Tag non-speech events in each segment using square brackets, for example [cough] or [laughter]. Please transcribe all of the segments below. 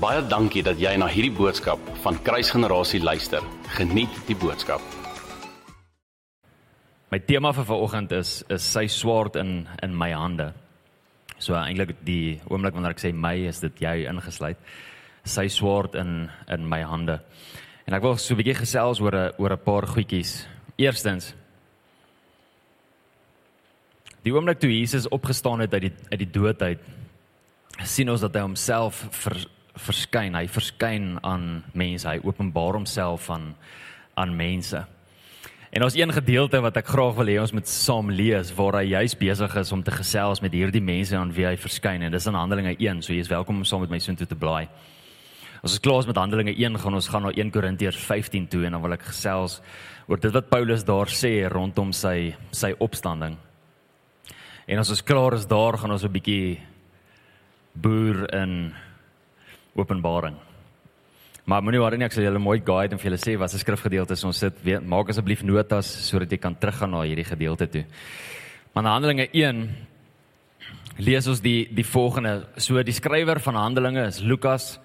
Baie dankie dat jy na hierdie boodskap van Kruisgenerasie luister. Geniet die boodskap. My tema vir vanoggend is is sy swaard in in my hande. So eintlik die oomblik wanneer ek sê my is dit jy ingesluit. Sy swaard in in my hande. En ek wil so 'n bietjie gesels oor 'n oor 'n paar goedjies. Eerstens Die oomblik toe Jesus opgestaan het uit die uit die dood uit sien ons dat hy homself ver, verskyn. Hy verskyn aan mense. Hy openbaar homself aan aan mense. En ons een gedeelte wat ek graag wil hê ons moet saam lees waar hy juis besig is om te gesels met hierdie mense aan wie hy verskyn en dis in Handelinge 1, so jy is welkom om saam met my soontoe te blaai. Ons is klaar met Handelinge 1, gaan ons gaan na 1 Korintiërs 15 toe en dan wil ek gesels oor dit wat Paulus daar sê rondom sy sy opstanding. En as ons klaar is daar, gaan ons 'n bietjie boer in Openbaring. Maar moenie worry nie, ek sal julle mooi guide en vir julle sê wat se skrifgedeelte is. Ons sit weet, maak asseblief notas sodat jy kan teruggaan na hierdie gedeelte toe. Maar in Handelinge 1 lees ons die die volgende. So die skrywer van Handelinge is Lukas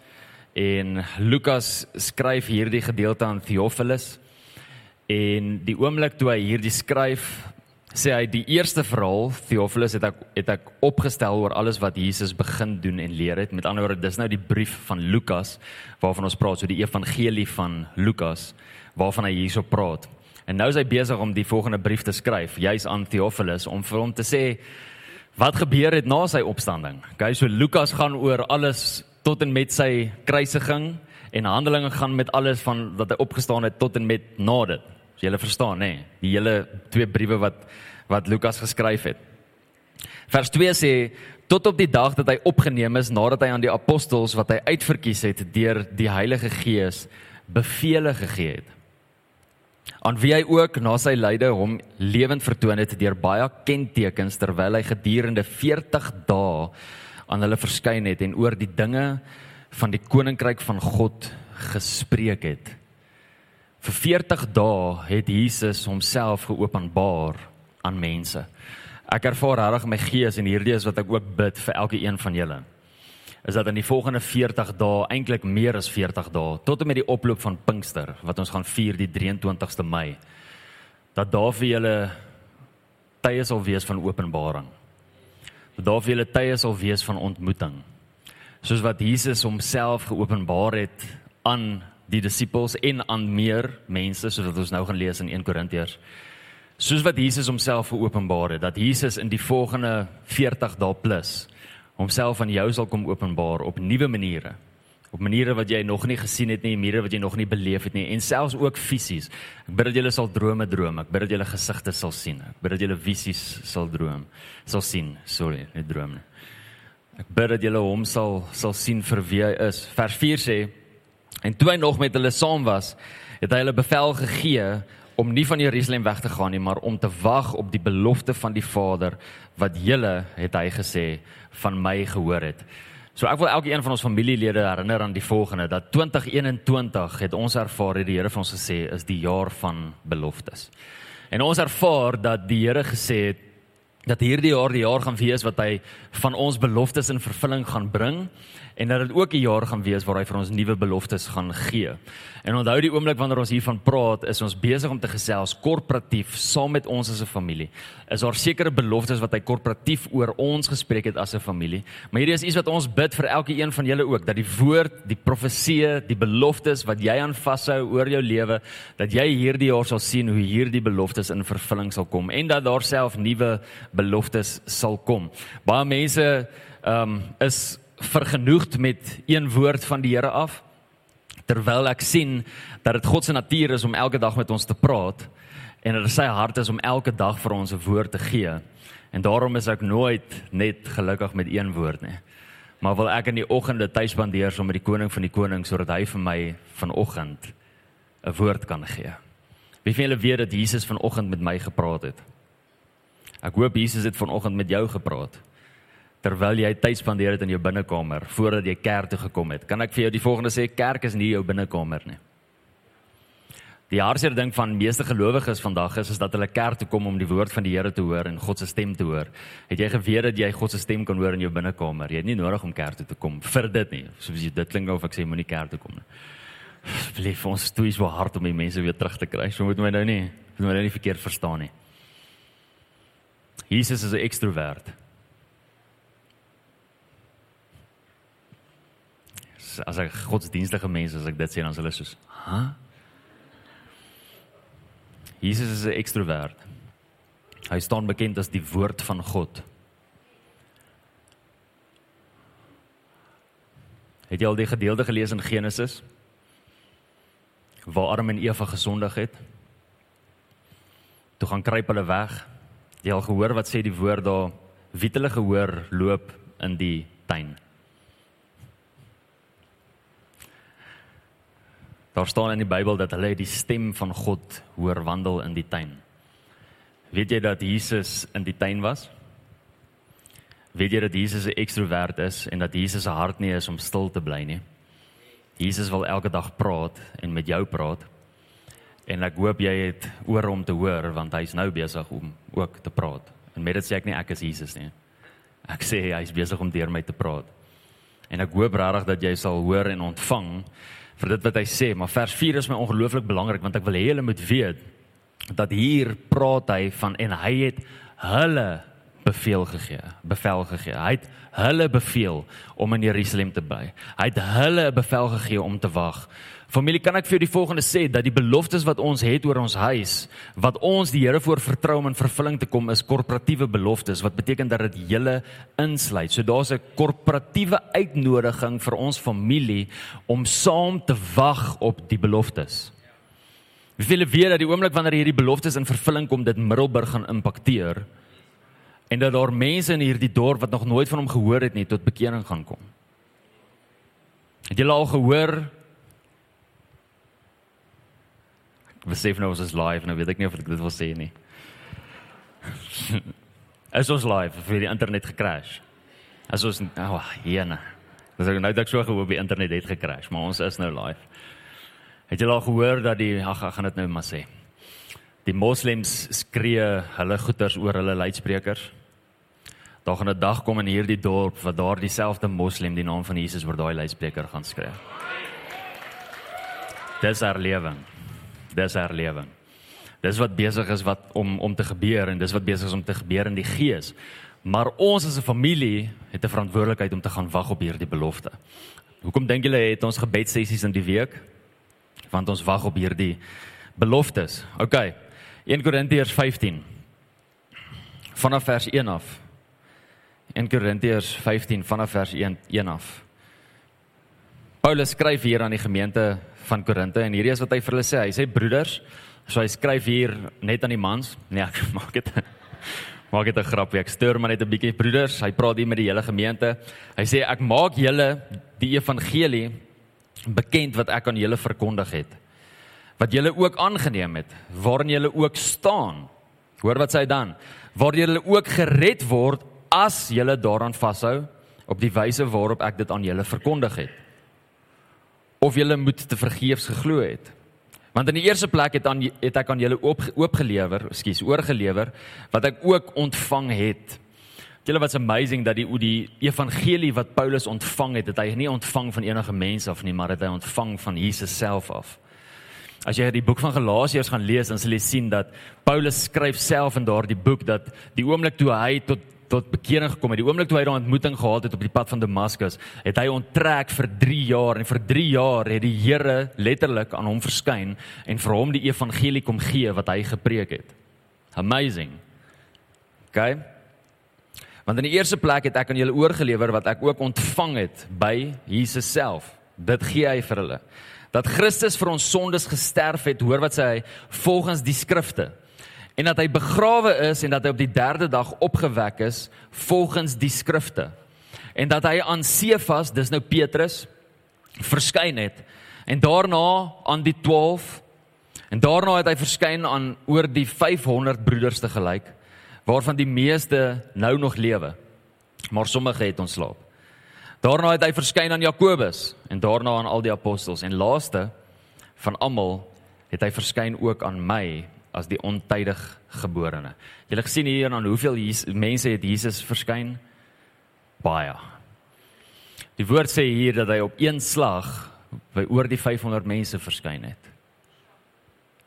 en Lukas skryf hierdie gedeelte aan Theophilus. En die oomblik toe hy hierdie skryf, sê hy die eerste verhaal Theophilus het ek het ek opgestel oor alles wat Jesus begin doen en leer het. Met ander woorde, dis nou die brief van Lukas waarvan ons praat, so die evangelie van Lukas waarvan hy hierso praat. En nou is hy besig om die volgende brief te skryf, juis aan Theophilus om vir hom te sê wat gebeur het na sy opstanding. Okay, so Lukas gaan oor alles tot en met sy kruisiging en Handelinge gaan met alles van wat hy opgestaan het tot en met na dit. So julle verstaan nê, nee, die hele twee briewe wat wat Lukas geskryf het. Vers 2 sê tot op die dag dat hy opgeneem is nadat hy aan die apostels wat hy uitverkies het deur die Heilige Gees beveel gegee het. Aan wie hy ook na sy lyde hom lewend vertoon het deur baie kentekens terwyl hy gedurende 40 dae aan hulle verskyn het en oor die dinge van die koninkryk van God gespreek het. Vir 40 dae het Jesus homself geopenbaar aan mense. Ek ervaar regtig my gees en hierdie is wat ek ook bid vir elke een van julle. Is dat in die volgende 40 dae, eintlik meer as 40 dae, tot en met die oploop van Pinkster wat ons gaan vier die 23ste Mei, dat daar vir julle tye sal wees van openbaring. Dat daar vir julle tye sal wees van ontmoeting. Soos wat Jesus homself geopenbaar het aan die disippels en aan meer mense soos wat ons nou gaan lees in 1 Korintiërs. Soos wat Jesus homself geopenbaar het dat Jesus in die volgende 40 dae plus homself aan jou sal kom openbaar op nuwe maniere. Op maniere wat jy nog nie gesien het nie, maniere wat jy nog nie beleef het nie en selfs ook fisies. Ek bid dat julle sal drome droom. Ek bid dat julle gesigte sal sien. Ek bid dat julle visies sal droom. Sal sien. Sorry, nie droom nie. Ek bid dat julle hom sal sal sien vir wie hy is. Vers 4 sê En toe hy nog met hulle saam was, het hy hulle bevel gegee om nie van Jerusalem weg te gaan nie, maar om te wag op die belofte van die Vader wat julle het hy gesê van my gehoor het. So ek wil elkeen van ons familielede herinner aan die volgende dat 2021 het ons ervaar het die Here vir ons gesê is die jaar van beloftes. En ons ervaar dat die Here gesê het dat hierdie jaar die jaar gaan wees wat hy van ons beloftes in vervulling gaan bring en dat dit ook 'n jaar gaan wees waar hy vir ons nuwe beloftes gaan gee. En onthou die oomblik wanneer ons hiervan praat, is ons besig om te gesels korporatief saam met ons as 'n familie. Is daar sekere beloftes wat hy korporatief oor ons gespreek het as 'n familie? Maar hierdie is iets wat ons bid vir elke een van julle ook, dat die woord, die profeseë, die beloftes wat jy aan vashou oor jou lewe, dat jy hierdie jaar sal sien hoe hierdie beloftes in vervulling sal kom en dat daar self nuwe beloftes sal kom. Baie mense ehm um, is vergenoegd met een woord van die Here af terwyl ek sien dat dit God se natuur is om elke dag met ons te praat en dat sy hart is om elke dag vir ons 'n woord te gee. En daarom is ek nooit net gelukkig met een woord nie. Maar wil ek in die oggende tyd spandeer saam met die koning van die konings sodat hy vir my vanoggend 'n woord kan gee. Wie van julle weet dat Jesus vanoggend met my gepraat het? Ek hoop Jesus het vanoggend met jou gepraat terwyl jy tyd spandeer het in jou binnekamer voordat jy kerk toe gekom het. Kan ek vir jou die volgende sê kerk is nie jou binnekamer nie. Die hartseer ding van meeste gelowiges vandag is is dat hulle kerk toe kom om die woord van die Here te hoor en God se stem te hoor. Het jy geweet dat jy God se stem kan hoor in jou binnekamer? Jy het nie nodig om kerk toe te kom vir dit nie. Soos jy dit klink of ek sê moenie kerk toe kom nie. Belief ons toe is so hard om die mense weer terug te kry. So moet my nou nie, moet my nou nie verkeerd verstaan nie. Jesus is 'n ekstrovert. As ek godsdienstige mense as ek dit sê dan is hulle soos, "Ha?" Huh? Jesus is 'n ekstrovert. Hy staan bekend as die woord van God. Het jy al die gedeelte gelees in Genesis waar Adam en Eva gesondig het? Toe gaan kruip hulle weg. Jy al gehoor wat sê die woord daar? Wie het hulle gehoor loop in die tuin? Daar staan in die Bybel dat hulle die stem van God hoor wandel in die tuin. Weet jy dat Jesus in die tuin was? Weet jy dat Jesus 'n ekstrovert is en dat Jesus se hart nie is om stil te bly nie? Jesus wil elke dag praat en met jou praat. En ek hoop jy het oor om te hoor want hy's nou besig om ook te praat. En met dit sê ek nie ek is Jesus nie. Ek sê hy's besig om deur my te praat. En ek hoop regtig dat jy sal hoor en ontvang vir dit wat hy sê, maar vers 4 is my ongelooflik belangrik want ek wil hê julle moet weet dat hier praat hy van en hy het hulle beveel gegee, bevel gegee. Hy het hulle beveel om in Jerusalem te bly. Hy het hulle bevel gegee om te wag. Familie, kan ek vir julle die volgende sê dat die beloftes wat ons het oor ons huis, wat ons die Here voor vertrou om in vervulling te kom, is korporatiewe beloftes wat beteken dat dit julle insluit. So daar's 'n korporatiewe uitnodiging vir ons familie om saam te wag op die beloftes. Wie wil weet dat die oomblik wanneer hierdie beloftes in vervulling kom, dit Middelburg gaan impakteer en dat daar mense in hierdie dorp wat nog nooit van hom gehoor het nie tot bekering gaan kom. Het julle al gehoor besef nou ons is live nou weet ek nie of ek dit wil sê nie. [laughs] is ons live het die internet gekrash? As ons oh, jene. Dis ek nou ek so gehoor die internet het gekrash, maar ons is nou live. Het jy al gehoor dat die ag ek gaan dit nou maar sê. Die moslems skree hulle goeters oor hulle luidsprekers. Daar gaan 'n dag kom in hierdie dorp wat daar dieselfde moslem die naam van Jesus oor daai luidspreker gaan skree. Dis haar lewing dis herlewing. Dis wat besig is wat om om te gebeur en dis wat besig is om te gebeur in die gees. Maar ons as 'n familie het 'n verantwoordelikheid om te gaan wag op hierdie belofte. Hoekom dink julle het ons gebedsessies in die week? Want ons wag op hierdie beloftes. OK. 1 Korintiërs 15 vanaf vers 1 af. 1 Korintiërs 15 vanaf vers 1 1 af. Paulus skryf hier aan die gemeente van Korinte en hierdie is wat hy vir hulle sê. Hy sê broeders, so hy skryf hier net aan die mans. Nee, ek [laughs] maak dit maak dit 'n grapie. Ek stuur maar net 'n bietjie broeders. Hy praat hier met die hele gemeente. Hy sê ek maak julle die evangelie bekend wat ek aan julle verkondig het. Wat julle ook aangeneem het, waarin julle ook staan. Hoor wat sê hy dan? Waar julle ook gered word as julle daaraan vashou op die wyse waarop ek dit aan julle verkondig het of julle moet te vergeefs geglo het. Want in die eerste plek het aan het ek aan julle oop oopgelewer, ekskuus, oorgelewer wat ek ook ontvang het. Julle was amazing dat die die evangelie wat Paulus ontvang het, het hy nie ontvang van enige mens af nie, maar het hy ontvang van Jesus self af. As jy die boek van Galasiërs gaan lees, dan sal jy sien dat Paulus skryf self in daardie boek dat die oomblik toe hy tot tot bekering gekom het. Die oomblik toe hy daai ontmoeting gehad het op die pad van Damaskus, het hy onttrek vir 3 jaar en vir 3 jaar het die Here letterlik aan hom verskyn en vir hom die evangelie kom gee wat hy gepreek het. Amazing. OK. Want in die eerste plek het ek aan julle oorgelewer wat ek ook ontvang het by Jesus self. Dit gee hy vir hulle. Dat Christus vir ons sondes gesterf het, hoor wat sê hy, volgens die skrifte en dat hy begrawe is en dat hy op die 3de dag opgewek is volgens die skrifte. En dat hy aan Sefas dis nou Petrus verskyn het. En daarna aan die 12 en daarna het hy verskyn aan oor die 500 broeders te gelyk waarvan die meeste nou nog lewe maar sommige het ontslaap. Daarna het hy verskyn aan Jakobus en daarna aan al die apostels. En laaste van almal het hy verskyn ook aan my as die ontydig geborene. Julle gesien hier aan hoeveel Jesus, mense het Jesus verskyn? Baie. Die woord sê hier dat hy op een slag by oor die 500 mense verskyn het.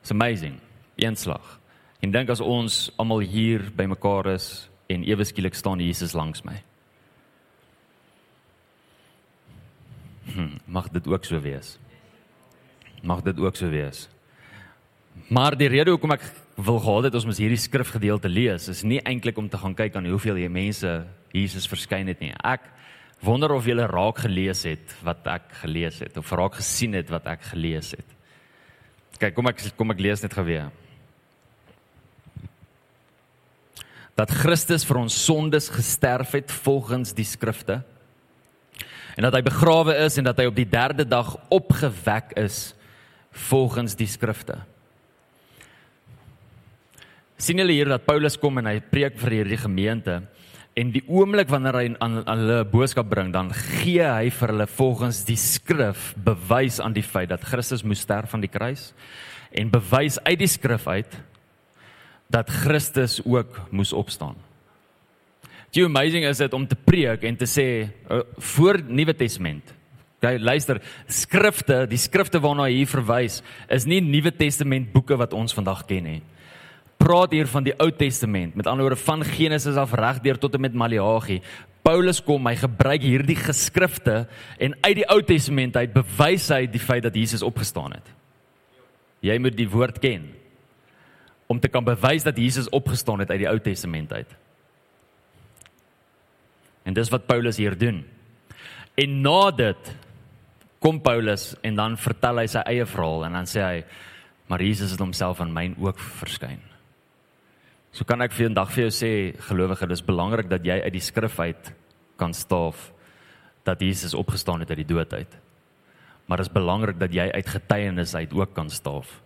It's amazing. Een slag. En dink as ons almal hier bymekaar is en ewe skielik staan Jesus langs my. Hm, mag dit ook so wees. Mag dit ook so wees. Maar die rede hoekom ek wil gehad het ons moet hierdie skrifgedeelte lees is nie eintlik om te gaan kyk aan hoeveel jy mense Jesus verskyn het nie. Ek wonder of julle raak gelees het wat ek gelees het of raak gesien het wat ek gelees het. Kyk, kom ek kom ek lees net geweer. Dat Christus vir ons sondes gesterf het volgens die skrifte en dat hy begrawe is en dat hy op die 3de dag opgewek is volgens die skrifte. Sien julle hier dat Paulus kom en hy preek vir hierdie gemeente en die oomblik wanneer hy aan, aan hulle boodskap bring dan gee hy vir hulle volgens die skrif bewys aan die feit dat Christus moes sterf aan die kruis en bewys uit die skrif uit dat Christus ook moes opstaan. How amazing is dit om te preek en te sê uh, voor Nuwe Testament. Okay, luister, skrifte, die skrifte waarna hy hier verwys, is nie Nuwe Testament boeke wat ons vandag ken nie. Praat hier van die Ou Testament, met ander woorde van Genesis af reg deur tot en met Maleagi. Paulus kom, hy gebruik hierdie geskrifte en uit die Ou Testament uit bewys hy die feit dat Jesus opgestaan het. Jy moet die woord ken om te kan bewys dat Jesus opgestaan het uit die Ou Testament uit. En dis wat Paulus hier doen. En na dit kom Paulus en dan vertel hy sy eie verhaal en dan sê hy maar Jesus het homself aan my ook verskyn. So kan ek vir 'n dag vir jou sê gelowige dis belangrik dat jy uit die skrif uit kan staaf dat Jesus opgestaan het uit die dood uit. Maar dit is belangrik dat jy uit getuienis uit ook kan staaf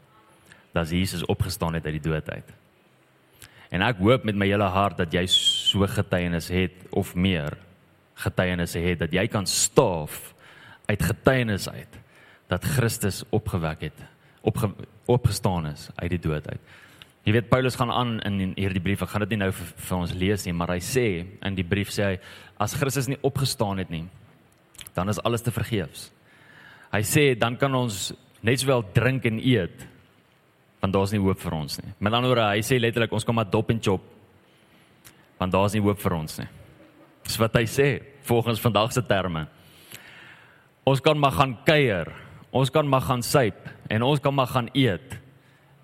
dat Jesus opgestaan het uit die dood uit. En ek hoop met my hele hart dat jy so getuienis het of meer getuienisse het dat jy kan staaf uit getuienis uit dat Christus opgewek het, opge, opgestaan is uit die dood uit. Jy weet Paulus gaan aan in hierdie brief, ek gaan dit nie nou vir, vir ons lees nie, maar hy sê in die brief sê hy as Christus nie opgestaan het nie, dan is alles te vergeefs. Hy sê dan kan ons net sowel drink en eet want daar's nie hoop vir ons nie. Met ander woorde, hy sê letterlik ons kom maar dop en chop want daar's nie hoop vir ons nie. Dis wat hy sê volgens vandag se terme. Ons kan maar gaan kuier. Ons kan maar gaan suip en ons kan maar gaan eet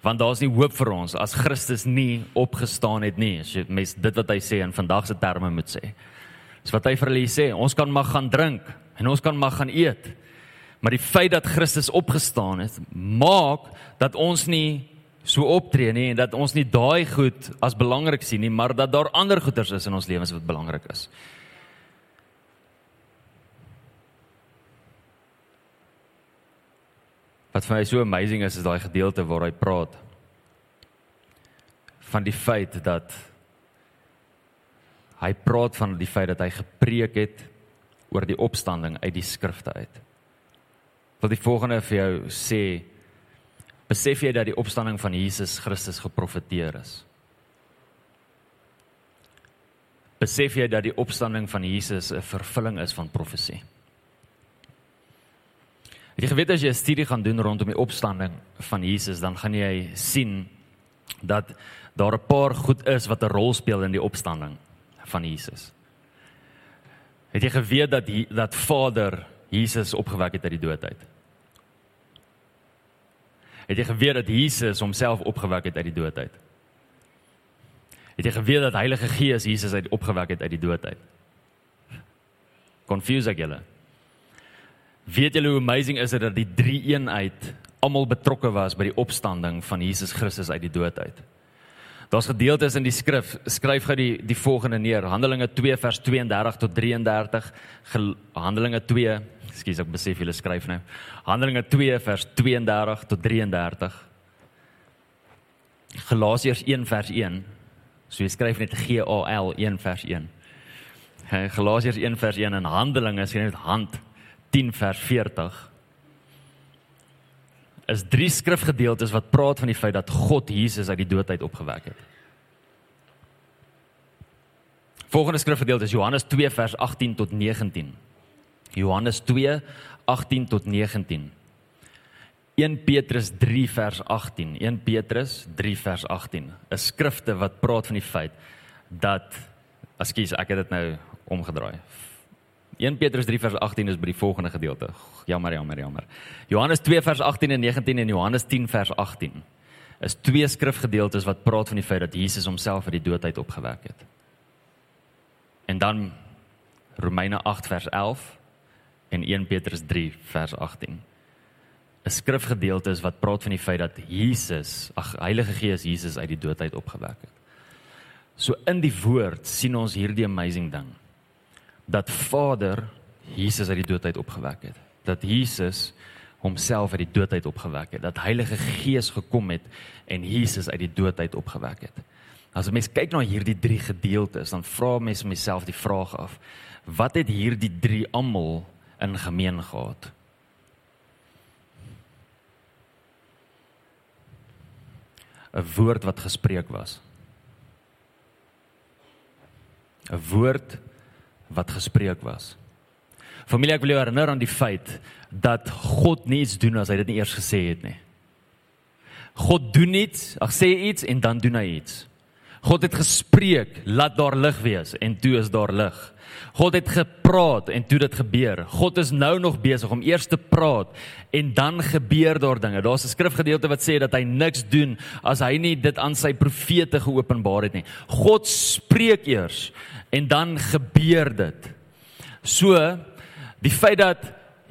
want daar's nie hoop vir ons as Christus nie opgestaan het nie. As jy mes dit wat hy sê in vandag se terme moet sê. Dis wat hy vir hulle sê, ons kan maar gaan drink en ons kan maar gaan eet. Maar die feit dat Christus opgestaan het, maak dat ons nie so optree nie en dat ons nie daai goed as belangrik sien nie, maar dat daar ander goeders is in ons lewens wat belangrik is. Wat vir my so amazing is is daai gedeelte waar hy praat van die feit dat hy praat van die feit dat hy gepreek het oor die opstanding uit die skrifte uit. Wil die volgende vir jou sê besef jy dat die opstanding van Jesus Christus geprofeteer is? Besef jy dat die opstanding van Jesus 'n vervulling is van profesie? Het jy geweet as jy 'n studie gaan doen rondom die opstanding van Jesus, dan gaan jy sien dat daar 'n paar goed is wat 'n rol speel in die opstanding van Jesus. Het jy geweet dat die, dat Vader Jesus opgewek het uit die dood uit? Het jy geweet dat Jesus homself opgewek het uit die dood uit? Het jy geweet dat Heilige Gees Jesus uit opgewek het uit die dood uit? Confuse ek julle? Weet julle hoe amazing is dit dat die drie eenheid almal betrokke was by die opstanding van Jesus Christus uit die dood uit? Daar's gedeeltes in die skrif, skryf gou die die volgende neer. Handelinge 2 vers 32 tot 33. Handelinge 2, ekskuus ek besef julle skryf nou. Handelinge 2 vers 32 tot 33. Galasiërs 1 vers 1. So jy skryf net G A L 1 vers 1. Galasiërs 1 vers 1 en Handelinge skryf net hand 10 vers 40. is drie skrifgedeeltes wat praat van die feit dat God Jesus uit die dood uit opgewek het. Volgende skrifgedeelte is Johannes 2 vers 18 tot 19. Johannes 2 18 tot 19. 1 Petrus 3 vers 18. 1 Petrus 3 vers 18. 'n Skrifte wat praat van die feit dat Ekskuus, ek het dit nou omgedraai. 1 Petrus 3 vers 18 is by die volgende gedeelte. Jammer, jammer, jammer. Johannes 2 vers 18 en 19 en Johannes 10 vers 18 is twee skrifgedeeltes wat praat van die feit dat Jesus homself uit die dood uit opgewek het. En dan Romeine 8 vers 11 en 1 Petrus 3 vers 18. 'n Skrifgedeelte is wat praat van die feit dat Jesus, ag Heilige Gees Jesus uit die dood uit opgewek het. So in die woord sien ons hierdie amazing ding dat Vader Jesus uit die dood uit opgewek het. Dat Jesus homself uit die dood uit opgewek het. Dat Heilige Gees gekom het en Jesus uit die dood uit opgewek het. As 'n mens kyk na hierdie drie gedeeltes, dan vra mens myself die vraag af: Wat het hierdie drie almal in gemeen gehad? ‘n woord wat gespreek was. 'n woord wat gespreek was. Familie, ek wil jou herinner aan die feit dat God niets doen as hy dit nie eers gesê het nie. God doen iets, ag sê iets en dan doen hy iets. God het gespreek, laat daar lig wees en toe is daar lig. God het gepraat en toe dit gebeur. God is nou nog besig om eers te praat en dan gebeur daar dinge. Daar's 'n skrifgedeelte wat sê dat hy niks doen as hy nie dit aan sy profete geopenbaar het nie. God spreek eers en dan gebeur dit. So die feit dat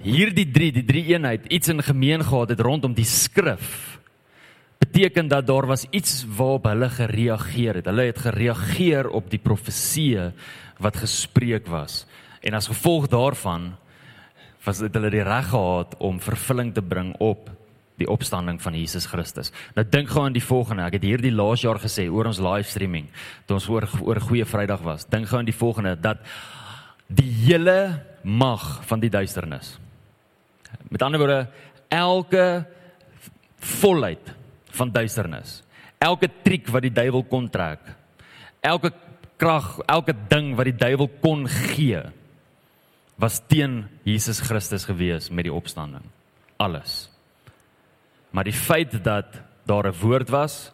hierdie 3, die drie eenheid iets in gemeen gehad het rondom die skrif beteken dat daar was iets waarop hulle gereageer het. Hulle het gereageer op die profeseë wat gespreek was. En as gevolg daarvan was dit hulle die reg gehad om vervulling te bring op die opstanding van Jesus Christus. Nou dink gou aan die volgende. Ek het hierdie laas jaar gesê oor ons livestreaming toe ons oor oor goeie Vrydag was. Dink gou aan die volgende dat die hele mag van die duisternis. Met ander woorde elke volheid van duisternis. Elke triek wat die duiwel kon trek. Elke krag, elke ding wat die duiwel kon gee was teen Jesus Christus gewees met die opstanding. Alles. Maar die feit dat daar 'n woord was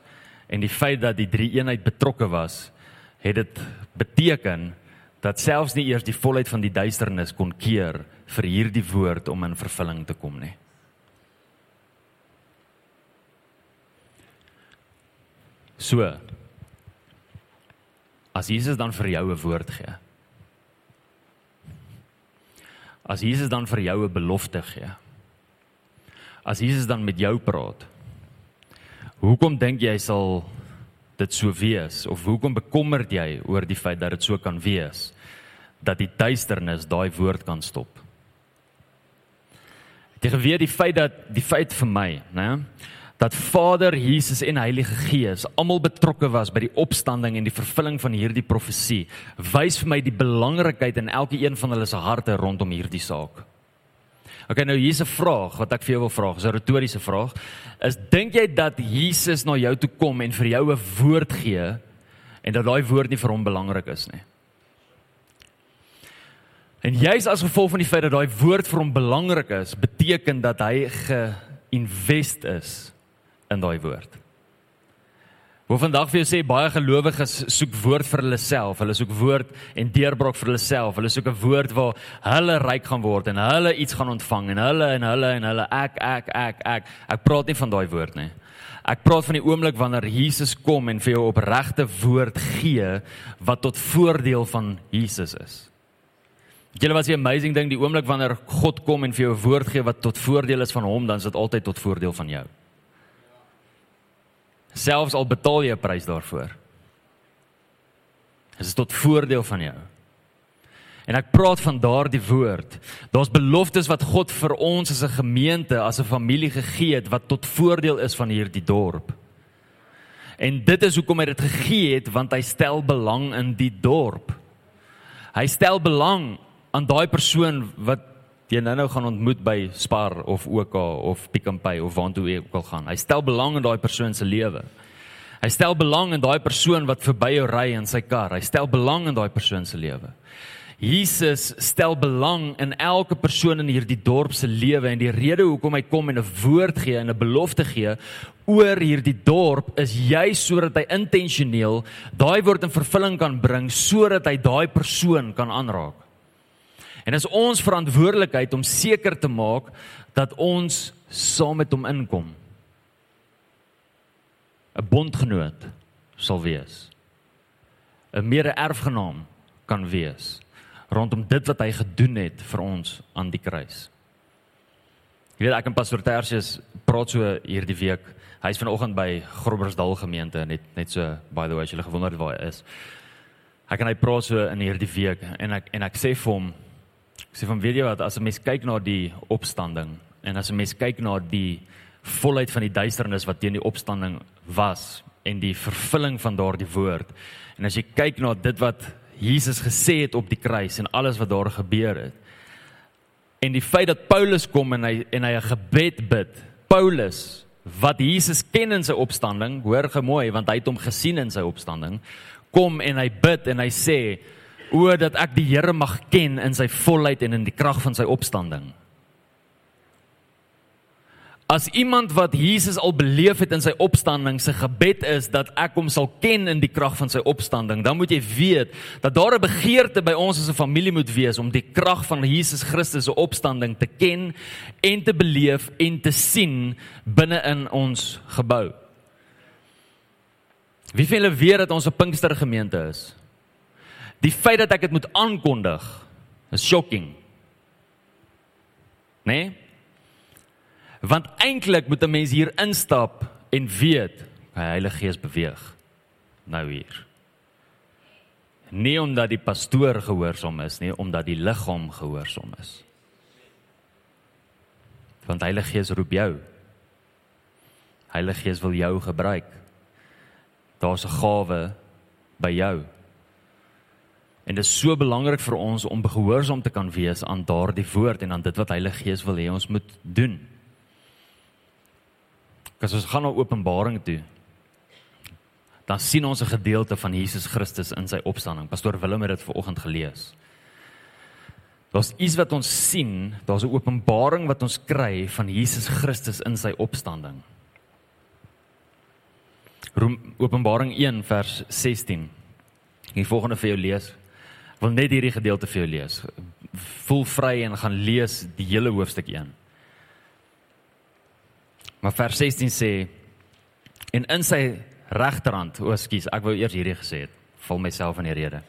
en die feit dat die drie eenheid betrokke was, het dit beteken dat selfs nie eers die volheid van die duisternis kon keer vir hierdie woord om in vervulling te kom nie. So as Jesus dan vir jou 'n woord gee. As Jesus dan vir jou 'n belofte gee as Jesus dan met jou praat. Hoekom dink jy sal dit so wees of hoekom bekommerd jy oor die feit dat dit so kan wees dat die duisternis daai woord kan stop? Dit gebeur die feit dat die feit vir my, né, dat Vader, Jesus en Heilige Gees almal betrokke was by die opstanding en die vervulling van hierdie profesie, wys vir my die belangrikheid in elke een van hulle se harte rondom hierdie saak. Okay, nou hier's 'n vraag wat ek vir jou wil vra, 'n retoriese vraag. Is dink jy dat Jesus na jou toe kom en vir jou 'n woord gee en dat daai woord nie vir hom belangrik is nie? En jy's as gevolg van die feit dat daai woord vir hom belangrik is, beteken dat hy geïnvest is in daai woord. Hoe vandag vir jou sê baie gelowiges soek woord vir hulle self. Hulle soek woord en deurbraak vir hulle self. Hulle soek 'n woord waar hulle ryk gaan word en hulle iets gaan ontvang en hulle en hulle en hulle ek ek ek ek. Ek praat nie van daai woord nie. Ek praat van die oomblik wanneer Jesus kom en vir jou opregte woord gee wat tot voordeel van Jesus is. Julle was 'n amazing ding die oomblik wanneer God kom en vir jou 'n woord gee wat tot voordeel is van hom, dan is dit altyd tot voordeel van jou selfs al betaal jy 'n prys daarvoor. Dit is tot voordeel van jou. En ek praat van daardie woord. Daar's beloftes wat God vir ons as 'n gemeente, as 'n familie gegee het wat tot voordeel is van hierdie dorp. En dit is hoekom hy dit gegee het want hy stel belang in die dorp. Hy stel belang aan daai persoon wat jy nou-nou gaan ontmoet by Spar of OK of Pick n Pay of waartoe jy ook al gaan. Hy stel belang in daai persoon se lewe. Hy stel belang in daai persoon wat verby jou ry in sy kar. Hy stel belang in daai persoon se lewe. Jesus stel belang in elke persoon in hierdie dorp se lewe en die rede hoekom hy kom en 'n woord gee en 'n belofte gee oor hierdie dorp is juis sodat hy intentioneel daai woord in vervulling kan bring sodat hy daai persoon kan aanraak. En is ons verantwoordelikheid om seker te maak dat ons saam met hom inkom. 'n bondgenoot sal wees. 'n mede-erfgenaam kan wees rondom dit wat hy gedoen het vir ons aan die kruis. Jy weet ek en pastoor Tertius praat so hierdie week. Hy's vanoggend by Groblersdal gemeente net net so by the way as jy gewonder waar hy is. Ek en hy praat so in hierdie week en ek en ek sê vir hom ek sê van weet jy wat as 'n mens kyk na die opstanding en as 'n mens kyk na die volheid van die duisternis wat teen die opstanding was en die vervulling van daardie woord en as jy kyk na dit wat Jesus gesê het op die kruis en alles wat daar gebeur het. En die feit dat Paulus kom en hy en hy 'n gebed bid. Paulus wat Jesus ken in sy opstanding, hoor gemooi want hy het hom gesien in sy opstanding, kom en hy bid en hy sê o dat ek die Here mag ken in sy volheid en in die krag van sy opstanding. As iemand wat Jesus al beleef het in sy opstanding se gebed is dat ek hom sal ken in die krag van sy opstanding, dan moet jy weet dat daar 'n begeerte by ons as 'n familie moet wees om die krag van Jesus Christus se opstanding te ken en te beleef en te sien binne in ons gebou. Wie veel weet dat ons 'n Pinkstergemeente is? Die feit dat ek dit moet aankondig is shocking. Nee? Want eintlik moet 'n mens hier instap en weet die Heilige Gees beweeg nou hier. Nie omdat die pastoor gehoorsaam is nie, omdat die liggaam gehoorsaam is. Want die Heilige Gees roep jou. Heilige Gees wil jou gebruik. Daar's 'n gawe by jou. En dit is so belangrik vir ons om gehoorsaam te kan wees aan daardie woord en aan dit wat Heilige Gees wil hê ons moet doen. As ons gaan na Openbaring toe, dan sien ons 'n gedeelte van Jesus Christus in sy opstanding. Pastoor Willem het dit vanoggend gelees. Daar's iets wat ons sien, daar's 'n openbaring wat ons kry van Jesus Christus in sy opstanding. Openbaring 1 vers 16. Ek volgende vir jou lees. Wil net hierdie gedeelte vir jou lees. Voel vry en gaan lees die hele hoofstuk 1. Maar vers 16 sê en in sy regterhand, o, skus, ek wou eers hierdie gesê het, val myself in die rede.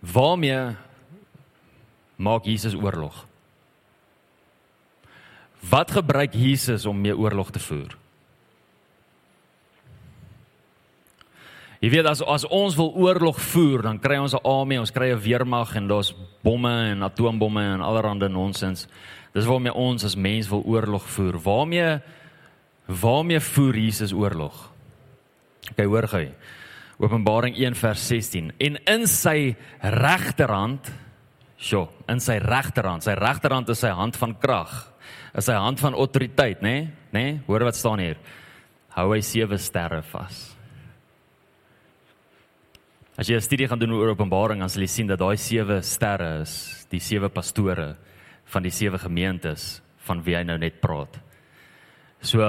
Waarmee maak Jesus oorlog? Wat gebruik Jesus om mee oorlog te voer? Jy weet as as ons wil oorlog voer, dan kry ons 'n army, ons kry 'n weermag en daar's bomme en atoombomme en allerlei nonsens. Dis waarmee ons as mens wil oorlog voer. Waarmee waarmee voer Jesus oorlog? Okay, hoor gou. Openbaring 1 vers 16. En in sy regterhand, sjo, in sy regterhand, sy regterhand is sy hand van krag. Is sy hand van autoriteit, nê? Nee? Nê? Nee? Hoor wat staan hier. Hou hy sewe sterre vas. As jy 'n studie gaan doen oor Openbaring, dan sal jy sien dat daai sewe sterre is die sewe pastore van die sewe gemeentes van wie hy nou net praat. So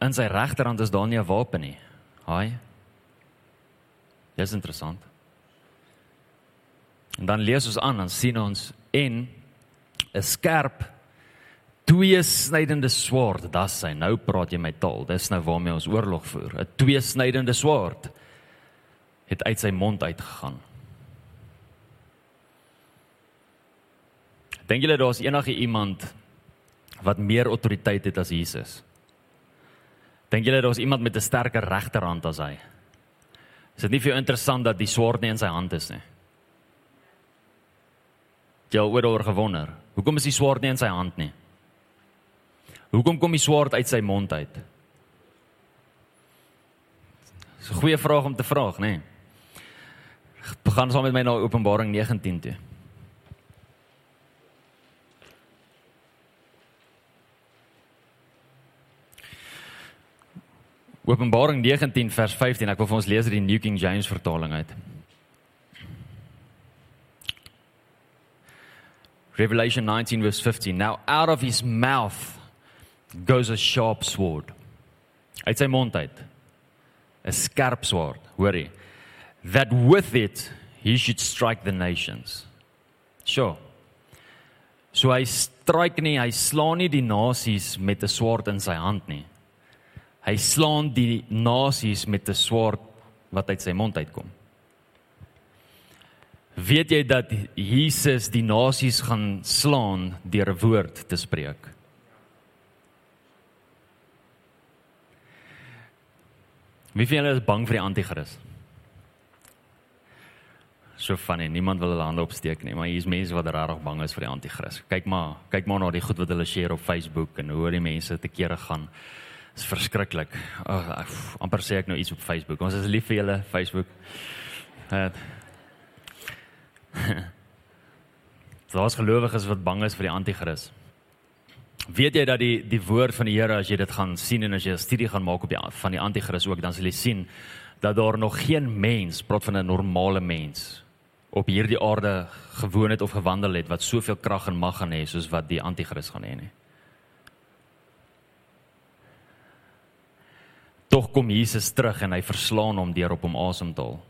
in sy regterhand is daar nie 'n wapen nie. Haai. Dis interessant. En dan lees ons aan, dan sien ons en 'n skerp tweesnydende swaard, dis sy. Nou praat jy my taal. Dis nou waarmee ons oorlog voer. 'n Tweesnydende swaard het uit sy mond uitgegaan. Dink julle daar's enige iemand wat meer autoriteit het as Jesus? Dink julle daar's iemand met 'n sterker regterhand as hy? Is dit nie vir jou interessant dat die swaard nie in sy hand is nie? Jy het oor gewonder. Hoekom is die swaard nie in sy hand nie? Hoekom kom die swaard uit sy mond uit? Dis 'n goeie vraag om te vra, nê? Nee. Gaan saam met my na Openbaring 19 toe. Openbaring 19 vers 15. Ek wil vir ons lees uit die New King James vertaling uit. Revelation 19 verse 15. Now out of his mouth goes a sharp sword. Uit sy mond uit 'n skerp swaard, hoor jy? That with it he should strike the nations. Sure. So hy stryk nie, hy slaan nie die nasies met 'n swaard in sy hand nie. Hy slaan die nasies met 'n swaard wat uit sy mond uitkom. Weet jy dat Jesus die nasies gaan slaan deur 'n woord te spreek? Wie van julle is bang vir die anti-kris? So van en niemand wil hulle hande opsteek nie, maar hier is mense wat regtig bang is vir die anti-kris. Kyk maar, kyk maar na die goed wat hulle share op Facebook en hoe die mense te kere gaan. Dit is verskriklik. Oh, amper sê ek nou iets op Facebook. Ons is lief vir julle Facebook. Uh, [laughs] Daar's gelowiges wat bang is vir die anti-kris. Weet jy dat die die woord van die Here as jy dit gaan sien en as jy 'n studie gaan maak op die van die anti-kris ook dan sal jy sien dat daar nog geen mens, praat van 'n normale mens op hierdie aarde gewoon het of gewandel het wat soveel krag en mag gaan hê soos wat die anti-kris gaan hê nie. Tog kom Jesus terug en hy verslaan hom deur op hom asem te haal.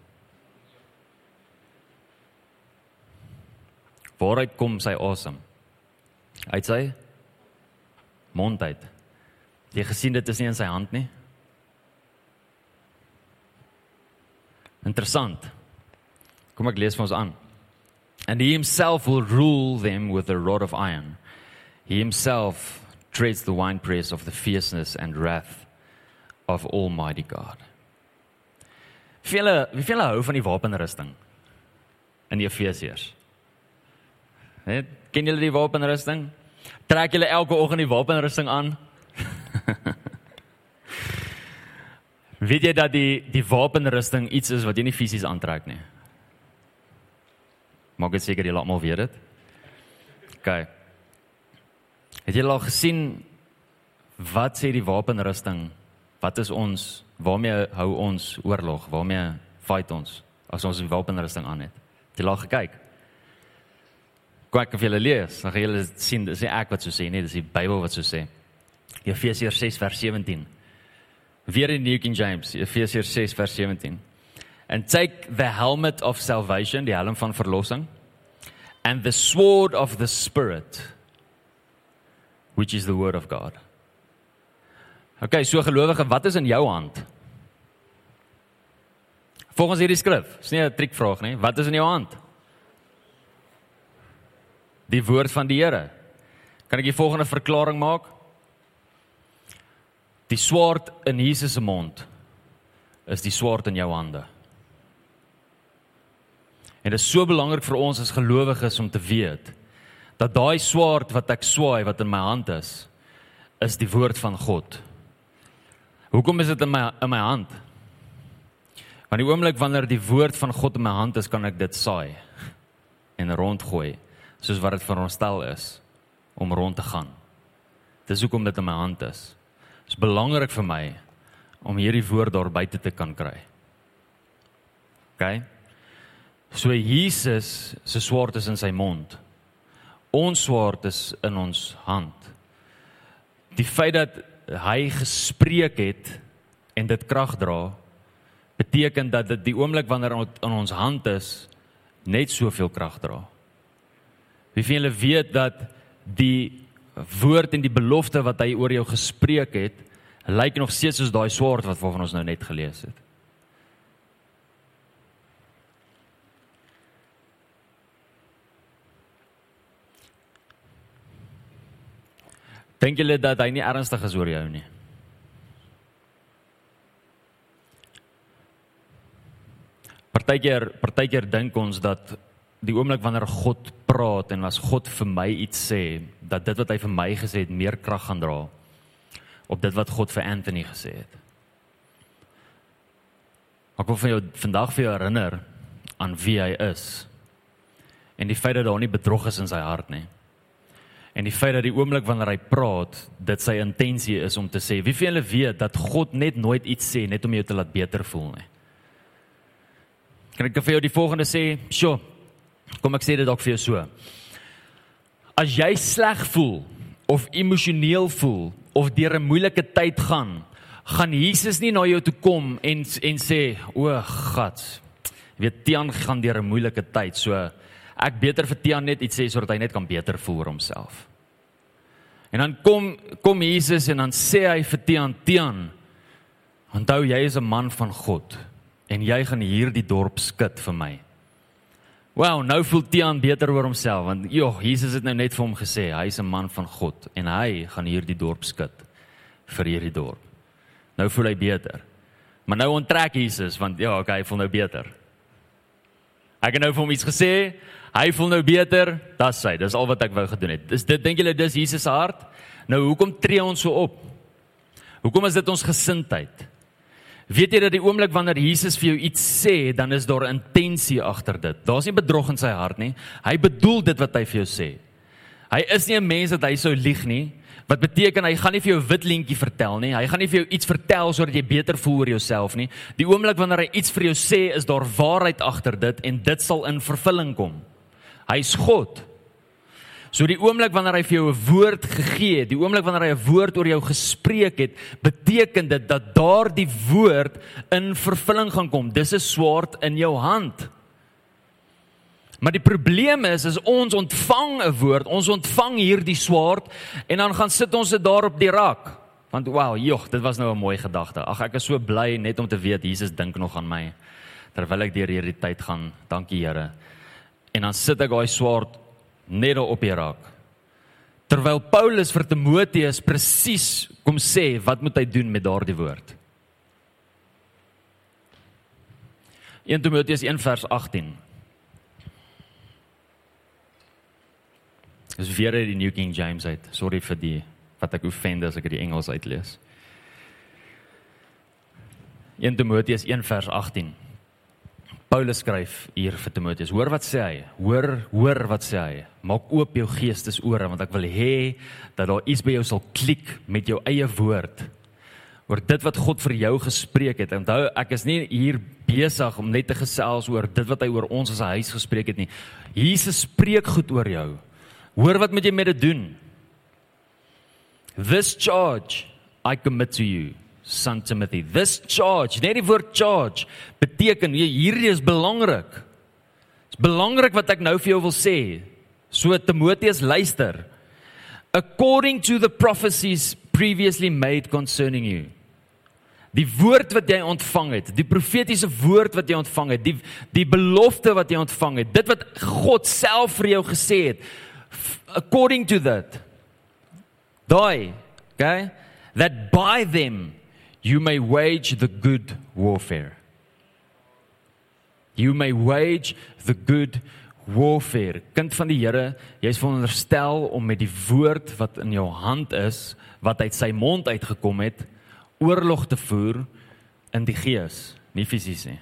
Waaruit kom sy asem? Uit sy mond uit. Jy gesien dit is nie in sy hand nie. Interessant. Kom ek lees vir ons aan. And he himself will rule them with a rod of iron. He himself treads the winepress of the fierceness and wrath of Almighty God. Wie wie wie hou van die wapenrusting in Efesiërs? Net ken julle die wapenrusting? Trek julle elke oggend die wapenrusting aan? [laughs] Weet jy dat die die wapenrusting iets is wat jy nie fisies aantrek nie? Maak dit seker jy laat maar weet dit. OK. Het jy al gesien wat sê die wapenrusting? Wat is ons? Waarmee hou ons oorlog? Waarmee fight ons as ons die wapenrusting aan het? Het jy al gekyk? Kyk of jy lees, dan gaan jy sien dis nie ek wat so sê nie, dis die Bybel wat so sê. Efesiërs 6 vers 17. Weer in New King James, Efesiërs 6 vers 17. And take the helmet of salvation, die helm van verlossing, and the sword of the spirit, which is the word of God. Okay, so gelowige, wat is in jou hand? Volgens hierdie skrif, is nie 'n triekvraag nie. Wat is in jou hand? die woord van die Here. Kan ek die volgende verklaring maak? Die swaard in Jesus se mond is die swaard in jou hande. En dit is so belangrik vir ons as gelowiges om te weet dat daai swaard wat ek swaai wat in my hand is, is die woord van God. Hoekom is dit in my in my hand? Want die oomblik wanneer die woord van God in my hand is, kan ek dit saai en rondgooi soos wat dit veronderstel is om rond te gaan. Dis hoekom dit in my hand is. Dit is belangrik vir my om hierdie woord daar buite te kan kry. OK? So Jesus se swaard is in sy mond. Ons swaard is in ons hand. Die feit dat hy gespreek het en dit krag dra beteken dat dit die oomblik wanneer dit in ons hand is net soveel krag dra. Wie van julle weet dat die woord en die belofte wat hy oor jou gespreek het, lyk nog steeds soos daai swaard wat waarvan ons nou net gelees het. Dink julle dat hy nie ernstig is oor jou nie? Partykeer, partykeer dink ons dat die oomblik wanneer God praat en as God vir my iets sê, dat dit wat hy vir my gesê het meer krag gaan dra op dit wat God vir Anthony gesê het. Ek wil vir jou vandag vir jou herinner aan wie hy is en die feit dat daar nie bedrog is in sy hart nie. En die feit dat die oomblik wanneer hy praat, dit sy intensie is om te sê, wie van julle weet dat God net nooit iets sê net om jou te laat beter voel nie. Kan ek vir jou die volgende sê? Sjoe. Kom ek sê dit dalk vir jou so. As jy sleg voel of emosioneel voel of deur 'n moeilike tyd gaan, gaan Jesus nie na jou toe kom en en sê, "O God, weet Tian gaan deur 'n moeilike tyd, so ek beter vir Tian net iets sê sodat hy net kan beter voel oor homself." En dan kom kom Jesus en dan sê hy vir Tian, "Tian, onthou jy is 'n man van God en jy gaan hierdie dorp skud vir my." Wow, nou voel Tian beter oor homself want joh, Jesus het nou net vir hom gesê hy's 'n man van God en hy gaan hierdie dorp skud vir hierdie dorp. Nou voel hy beter. Maar nou onttrek Jesus want ja, okay, hy voel nou beter. Ek het nou vir hom iets gesê, hy voel nou beter, dis hy, dis al wat ek wou gedoen het. Dis dit dink julle dis Jesus se hart? Nou hoekom tree ons so op? Hoekom is dit ons gesindheid? Weet jy dat die oomblik wanneer Jesus vir jou iets sê, dan is daar intensie agter dit. Daar's nie bedrog in sy hart nie. Hy bedoel dit wat hy vir jou sê. Hy is nie 'n mens wat hy sou lieg nie. Wat beteken hy gaan nie vir jou wit lentjie vertel nie. Hy gaan nie vir jou iets vertel sodat jy beter voel oor jouself nie. Die oomblik wanneer hy iets vir jou sê, is daar waarheid agter dit en dit sal in vervulling kom. Hy's God. So die oomblik wanneer hy vir jou 'n woord gegee het, die oomblik wanneer hy 'n woord oor jou gespreek het, beteken dit dat daardie woord in vervulling gaan kom. Dis 'n swaard in jou hand. Maar die probleem is is ons ontvang 'n woord, ons ontvang hierdie swaard en dan gaan sit ons dit daar op die rak. Want wow, joh, dit was nou 'n mooi gedagte. Ag ek is so bly net om te weet Jesus dink nog aan my terwyl ek deur hierdie tyd gaan. Dankie Here. En dan sit ek daai swaard net daar op die rak. Terwyl Paulus vir Timoteus presies kom sê wat moet hy doen met daardie woord. 1 Timoteus 1 vers 18 Dis weer uit die New King James uit. Sorry vir die wat ek offend as ek dit Engels uitlees. 1 Timoteus 1 vers 18. Paulus skryf hier vir Timoteus. Hoor wat sê hy? Hoor, hoor wat sê hy? Maak oop jou geestesore want ek wil hê dat daar iets by jou sal klik met jou eie woord. Oor dit wat God vir jou gespreek het. Onthou, ek is nie hier besig om net te gesels oor dit wat hy oor ons as 'n huis gespreek het nie. Jesus spreek goed oor jou. Hoor wat moet jy met dit doen? This charge I commit to you, son Timothy. This charge, net die woord charge beteken hierdie is belangrik. Dit is belangrik wat ek nou vir jou wil sê. So Timoteus luister. According to the prophecies previously made concerning you. Die woord wat jy ontvang het, die profetiese woord wat jy ontvang het, die die belofte wat jy ontvang het, dit wat God self vir jou gesê het, according to that daai okay that by them you may wage the good warfare. You may wage the good warfare. Kind van die Here jy's veronderstel om met die woord wat in jou hand is wat uit sy mond uitgekom het oorlog te voer in die gees nie fisies nie.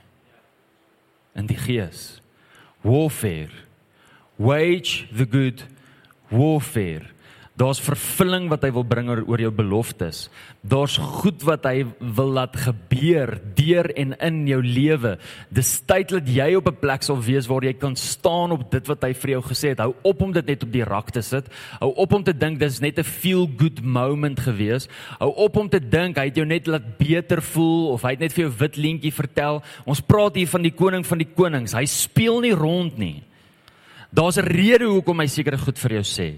In die gees. Warfare. Wage the good warfare. Daar's vervulling wat hy wil bring oor jou beloftes. Daar's goed wat hy wil laat gebeur deur en in jou lewe. Dis tyd dat jy op 'n plek sal wees waar jy kan staan op dit wat hy vir jou gesê het. Hou op om dit net op die rak te sit. Hou op om te dink dis net 'n feel good moment gewees. Hou op om te dink hy het jou net laat beter voel of hy het net vir jou wit leentjie vertel. Ons praat hier van die koning van die konings. Hy speel nie rond nie. Daar's 'n rede hoekom hy sekere goed vir jou sê.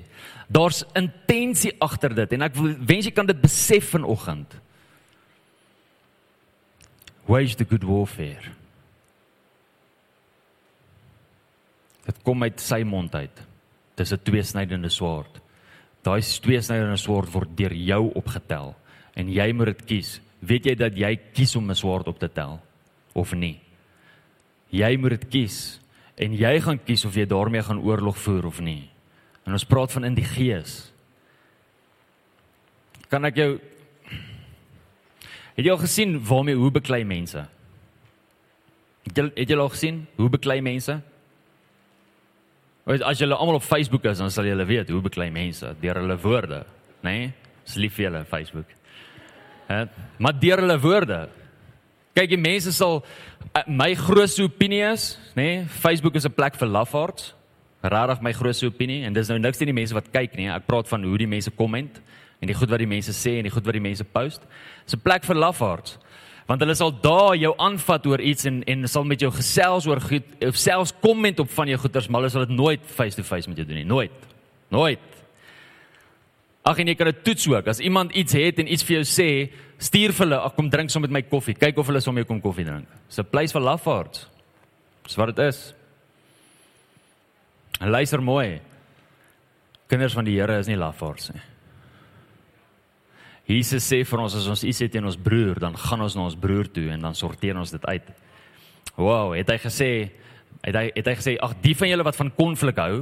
Daar's intensie agter dit en ek wens jy kan dit besef vanoggend. Wage the good warfare. Dit kom uit sy mond uit. Dis 'n tweesnydende swaard. Daai tweesnydende swaard word deur jou opgetel en jy moet dit kies. Weet jy dat jy kies om 'n swaard op te tel of nie? Jy moet dit kies en jy gaan kies of jy daarmee gaan oorlog voer of nie. En ons praat van in die gees. Kan ek jou Het jy al gesien waarmee hoe beklei mense? Het jy het jy al gesien hoe beklei mense? As julle almal op Facebook is, dan sal julle weet hoe beklei mense deur hulle woorde, nê? Nee? Dis lief vir julle Facebook. Hè? Maar deur hulle woorde. Kyk, die mense sal uh, my grootste opinie is, nê? Nee? Facebook is 'n plek vir lafaards. Rarig my grootste opinie en dis nou niks teen die mense wat kyk nie. Ek praat van hoe die mense komment en die goed wat die mense sê en die goed wat die mense post. Dis 'n plek vir lafaards want hulle sal daar jou aanvat oor iets en en sal met jou gesels oor goed of selfs komment op van jou goeders maar hulle sal dit nooit face to face met jou doen nie. Nooit. Nooit. Ag en jy kan dit toets ook. As iemand iets het en iets vir jou sê stuur vir hulle ag kom drink saam met my koffie. Kyk of hulle saam met jou kom koffie drink. Dis 'n place vir lafaards. Dis wat dit is. en luister mooi kinders van die Here is nie lafaards nie Jesus sê vir ons as ons iets het teen ons broer, dan gaan ons na ons broer toe en dan sorteer ons dit uit. Wow, het hy gesê, het hy het hy gesê, ag die van julle wat van konflik hou,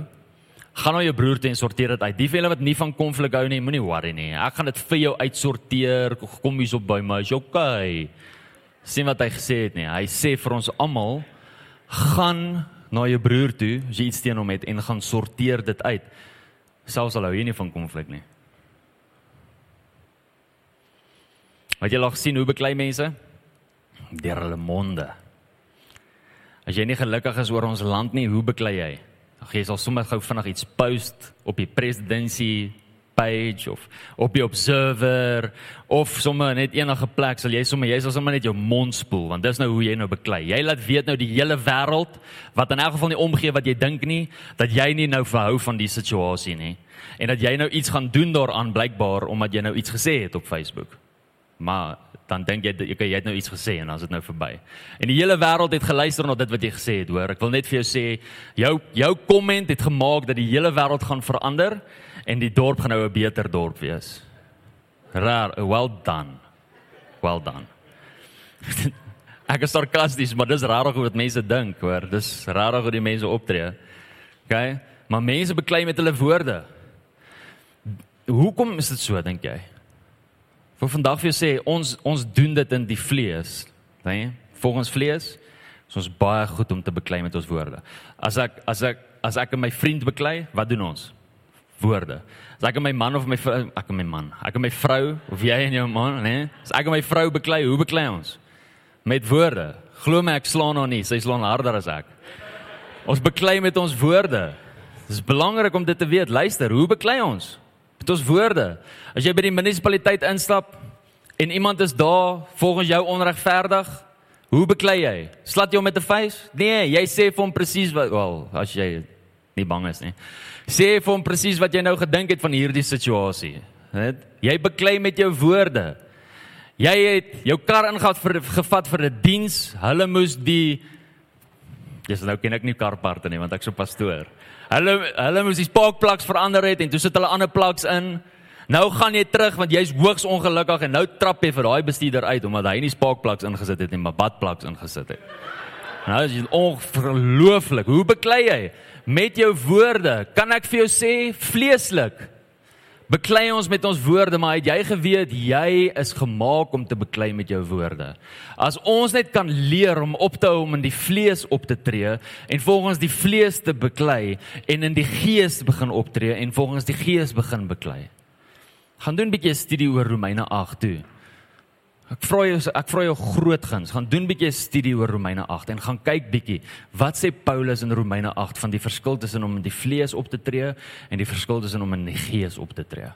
gaan na jou broer toe en sorteer dit uit. Die van julle wat nie van konflik hou nie, moenie worry nie. Ek gaan dit vir jou uitsorteer. Kom hier op by my. Is okay. Sien wat hy gesê het nie. Hy sê vir ons almal, gaan na jou broer toe as jy iets teen hom het en gaan sorteer dit uit. Selfs al hou jy nie van konflik nie. Wat jy al gesien hoe beklei mense deur hulle monde. As jy nie gelukkig is oor ons land nie, hoe beklei jy? Ag jy sal sommer gou vinnig iets post op die presidentsie page of op die observer of sommer net enige plek sal jy sommer jy sal sommer net jou mond spoel want dis nou hoe jy nou beklei. Jy laat weet nou die hele wêreld wat in elk geval nie omgee wat jy dink nie dat jy nie nou verhou van die situasie nie en dat jy nou iets gaan doen daaraan blykbaar omdat jy nou iets gesê het op Facebook. Maar dan dink jy jy, jy het nou iets gesê en dan is dit nou verby. En die hele wêreld het geluister na dit wat jy gesê het, hoor. Ek wil net vir jou sê, jou jou komment het gemaak dat die hele wêreld gaan verander en die dorp gaan nou 'n beter dorp wees. Rar, well done. Well done. [laughs] Ek is sarkasties, maar dis rarig hoe wat mense dink, hoor. Dis rarig hoe die mense optree. OK? Maar mense beklei met hulle woorde. Hoekom is dit so dink jy? Vir vandag vir jou sê ons ons doen dit in die vlees, né? Nee? Volgens vlees is ons baie goed om te beklei met ons woorde. As ek as ek as ek my vriend beklei, wat doen ons? Woorde. As ek my man of my vrou, ek en my man, ek en my vrou of jy en jou man, né? Nee? As ek my vrou beklei, hoe beklei ons? Met woorde. Glo my ek slaan haar nie, sy slaan harder as ek. Ons beklei met ons woorde. Dit is belangrik om dit te weet. Luister, hoe beklei ons? Met ons woorde. As jy by die munisipaliteit instap en iemand is daar volgens jou onregverdig, hoe beklei jy? Slat jy hom met 'n face? Nee, jy sê vir hom presies wat wel, as jy nie bang is nie. Sê vir hom presies wat jy nou gedink het van hierdie situasie. Net jy beklei met jou woorde. Jy het jou kar ingevat vir gevat vir 'n diens. Hulle moes die Dis nou ken ek nie karparte nie want ek's so pastoor. Hulle hulle moes die spaakplaks verander het en toe sit hulle ander plaks in. Nou gaan jy terug want jy's hoogs ongelukkig en nou trap jy vir daai bestuurder uit omdat hy nie spaakplaks ingesit het nie, maar badplaks ingesit het. Nou is dit ongelooflik. Hoe beklei jy met jou woorde? Kan ek vir jou sê vleeslik? Beklei ons met ons woorde, maar het jy geweet jy is gemaak om te beklei met jou woorde? As ons net kan leer om op te hou om in die vlees op te tree en volgens die vlees te beklei en in die gees begin optree en volgens die gees begin beklei. Gaan doen 'n bietjie studie oor Romeine 8 toe. Ek vra jou ek vra jou groot guns, gaan doen 'n bietjie studie oor Romeine 8 en gaan kyk bietjie wat sê Paulus in Romeine 8 van die verskil tussen om in die vlees op te tree en die verskil tussen om in die gees op te tree.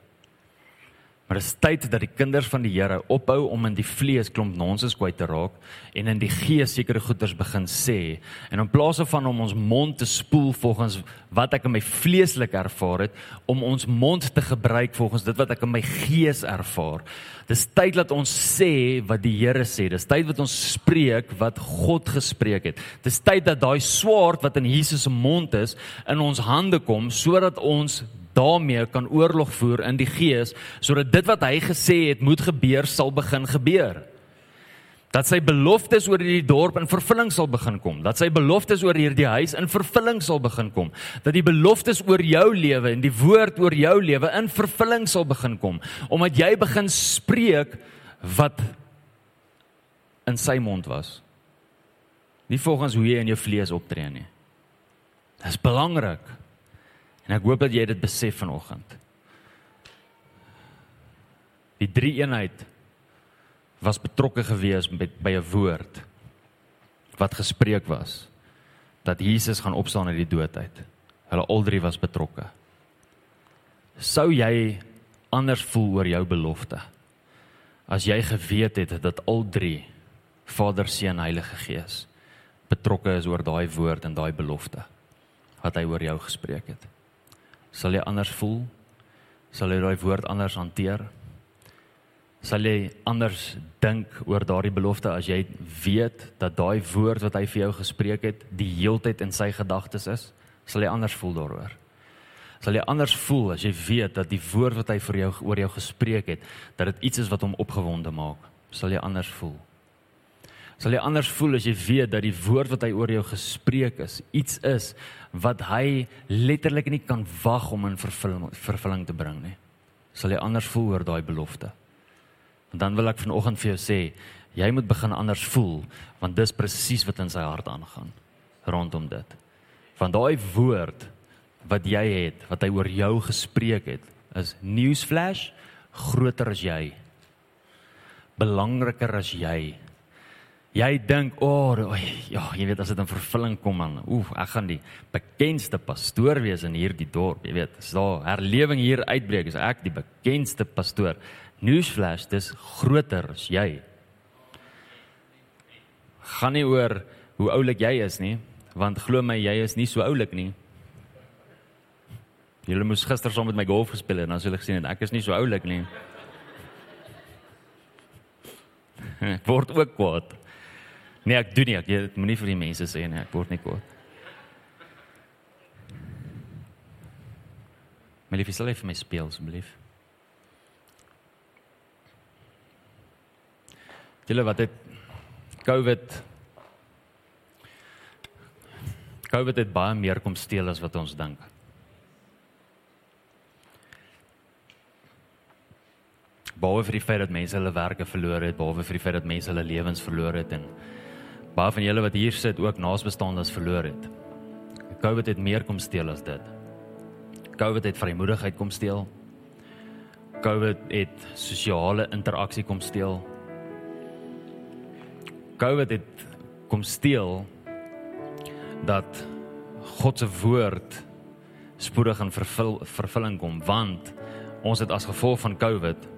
Maar dit is tyd dat die kinders van die Here ophou om in die vlees klomp nonsens kwyt te raak en in die gees sekere goeders begin sê. En in plaas van om ons mond te spoel volgens wat ek in my vleeslik ervaar het, om ons mond te gebruik volgens dit wat ek in my gees ervaar. Dis tyd dat ons sê wat die Here sê. Dis tyd dat ons spreek wat God gespreek het. Dis tyd dat daai swaard wat in Jesus se mond is in ons hande kom sodat ons daarmee kan oorlog voer in die gees sodat dit wat hy gesê het moet gebeur sal begin gebeur. Dat sy beloftes oor hierdie dorp in vervulling sal begin kom. Dat sy beloftes oor hierdie huis in vervulling sal begin kom. Dat die beloftes oor jou lewe en die woord oor jou lewe in vervulling sal begin kom omdat jy begin spreek wat in sy mond was. Nie volgens hoe jy in jou vlees optree nie. Dit is belangrik. En ek hoop dat jy dit besef vanoggend. Die drie eenheid was betrokke gewees met by 'n woord wat gespreek was dat Jesus gaan opstaan uit die dood uit. Hulle al drie was betrokke. Sou jy anders voel oor jou belofte? As jy geweet het dat al drie Vader, Seun, Heilige Gees betrokke is oor daai woord en daai belofte wat hy oor jou gespreek het. Sal jy anders voel? Sal jy daai woord anders hanteer? Sal jy anders dink oor daardie belofte as jy weet dat daai woord wat hy vir jou gespreek het, die heeltyd in sy gedagtes is? Sal jy anders voel daaroor? Sal jy anders voel as jy weet dat die woord wat hy vir jou oor jou gespreek het, dat dit iets is wat hom opgewonde maak? Sal jy anders voel? Sal jy anders voel as jy weet dat die woord wat hy oor jou gespreek is, iets is wat hy letterlik nie kan wag om in vervulling, vervulling te bring nie. Sal jy anders voel oor daai belofte? En dan wil ek vanoggend vir jou sê, jy moet begin anders voel want dis presies wat in sy hart aangaan rondom dit. Want daai woord wat jy het, wat hy oor jou gespreek het, is newsflash groter as jy. Belangriker as jy jy dink, "O, oh, ja, jy weet as dit in vervulling kom man, oef, ek gaan die bekendste pastoor wees in hierdie dorp, jy weet, as daar herlewing hier uitbreek, is ek die bekendste pastoor." Newsflash, dis groter as jy. Gaan nie oor hoe oulik jy is nie, want glo my, jy is nie so oulik nie. Julle moes gister saam met my golf gespeel het en dan sou julle gesien het ek is nie so oulik nie. [laughs] Word ook kwaad. Nee, ek doen nie. Ek jy moenie vir die mense sê nie. Ek word nie kwaad. My liefie, sal jy vir my speel asseblief? Julle wat het COVID COVID het baie meer kom steel as wat ons dink. Behalwe vir die feit dat mense hulle werke verloor het, behalwe vir die feit dat mense hulle lewens verloor het en baie van julle wat hier sit ook naasbestaandes verloor het. COVID het meer kom steel as dit. COVID het vrymoedigheid kom steel. COVID het sosiale interaksie kom steel. COVID het kom steel dat God se woord spoedig in vervul, vervulling kom want ons het as gevolg van COVID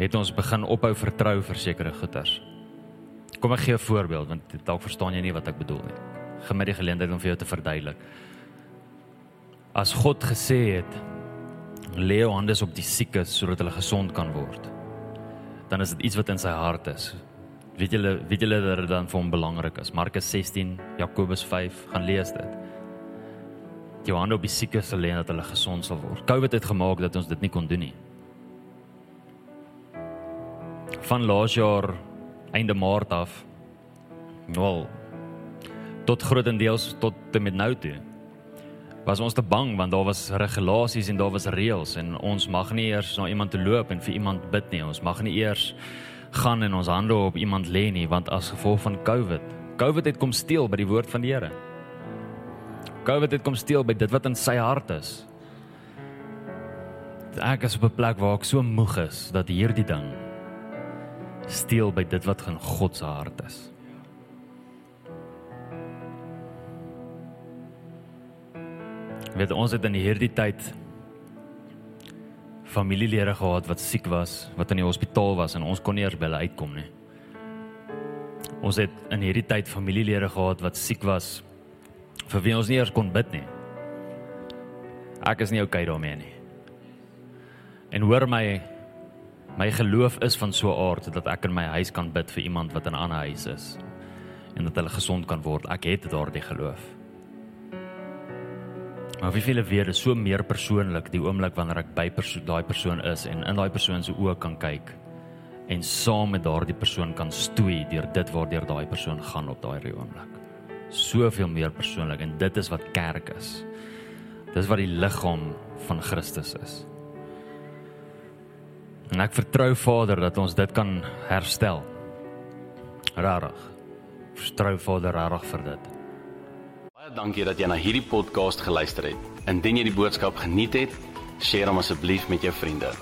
het ons begin ophou vertrou vir sekere goeders. Kom ek gee 'n voorbeeld want dalk verstaan jy nie wat ek bedoel nie. Gemid die geleentheid om vir jou te verduidelik. As God gesê het lê jou hande op die siekes sodat hulle gesond kan word, dan is dit iets wat in sy hart is. Weet julle, weet julle dat dit dan vir hom belangrik is. Markus 16, Jakobus 5, gaan lees dit. Jou hande op die siekes sal lê dat hulle gesond sal word. COVID het gemaak dat ons dit nie kon doen nie. Van laas jaar einde Maart af. Wel tot grootendeels tot te met nou toe. Was ons te bang want daar was regulasies en daar was reëls en ons mag nie eers na iemand toe loop en vir iemand bid nie. Ons mag nie eers gaan en ons hande op iemand lê nie want as gevolg van COVID. COVID het kom steel by die woord van die Here. COVID het kom steel by dit wat in sy hart is. Ek is op 'n plek waar ek so moeg is dat hierdie ding steel by dit wat in God se hart is. Weet ons het in hierdie tyd familielede gehad wat siek was, wat in die hospitaal was en ons kon nie eers by hulle uitkom nie. Ons het in hierdie tyd familielede gehad wat siek was vir wie ons nie eers kon bid nie. Ek is nie okay daarmee nie. En hoor my My geloof is van so 'n aard dat ek in my huis kan bid vir iemand wat in 'n ander huis is en dat hulle gesond kan word. Ek het daardie geloof. Maar wie veel weet is so meer persoonlik die oomblik wanneer ek by perso daai persoon is en in daai persoon se oë kan kyk en saam met daardie persoon kan stoei deur dit waardeur daai persoon gaan op daai oomblik. Soveel meer persoonlik en dit is wat kerk is. Dis wat die liggaam van Christus is. En ek vertrou Vader dat ons dit kan herstel. Rarig. Vertrou Vader rarig vir dit. Baie dankie dat jy na hierdie podcast geluister het. Indien jy die boodskap geniet het, deel hom asseblief met jou vriende.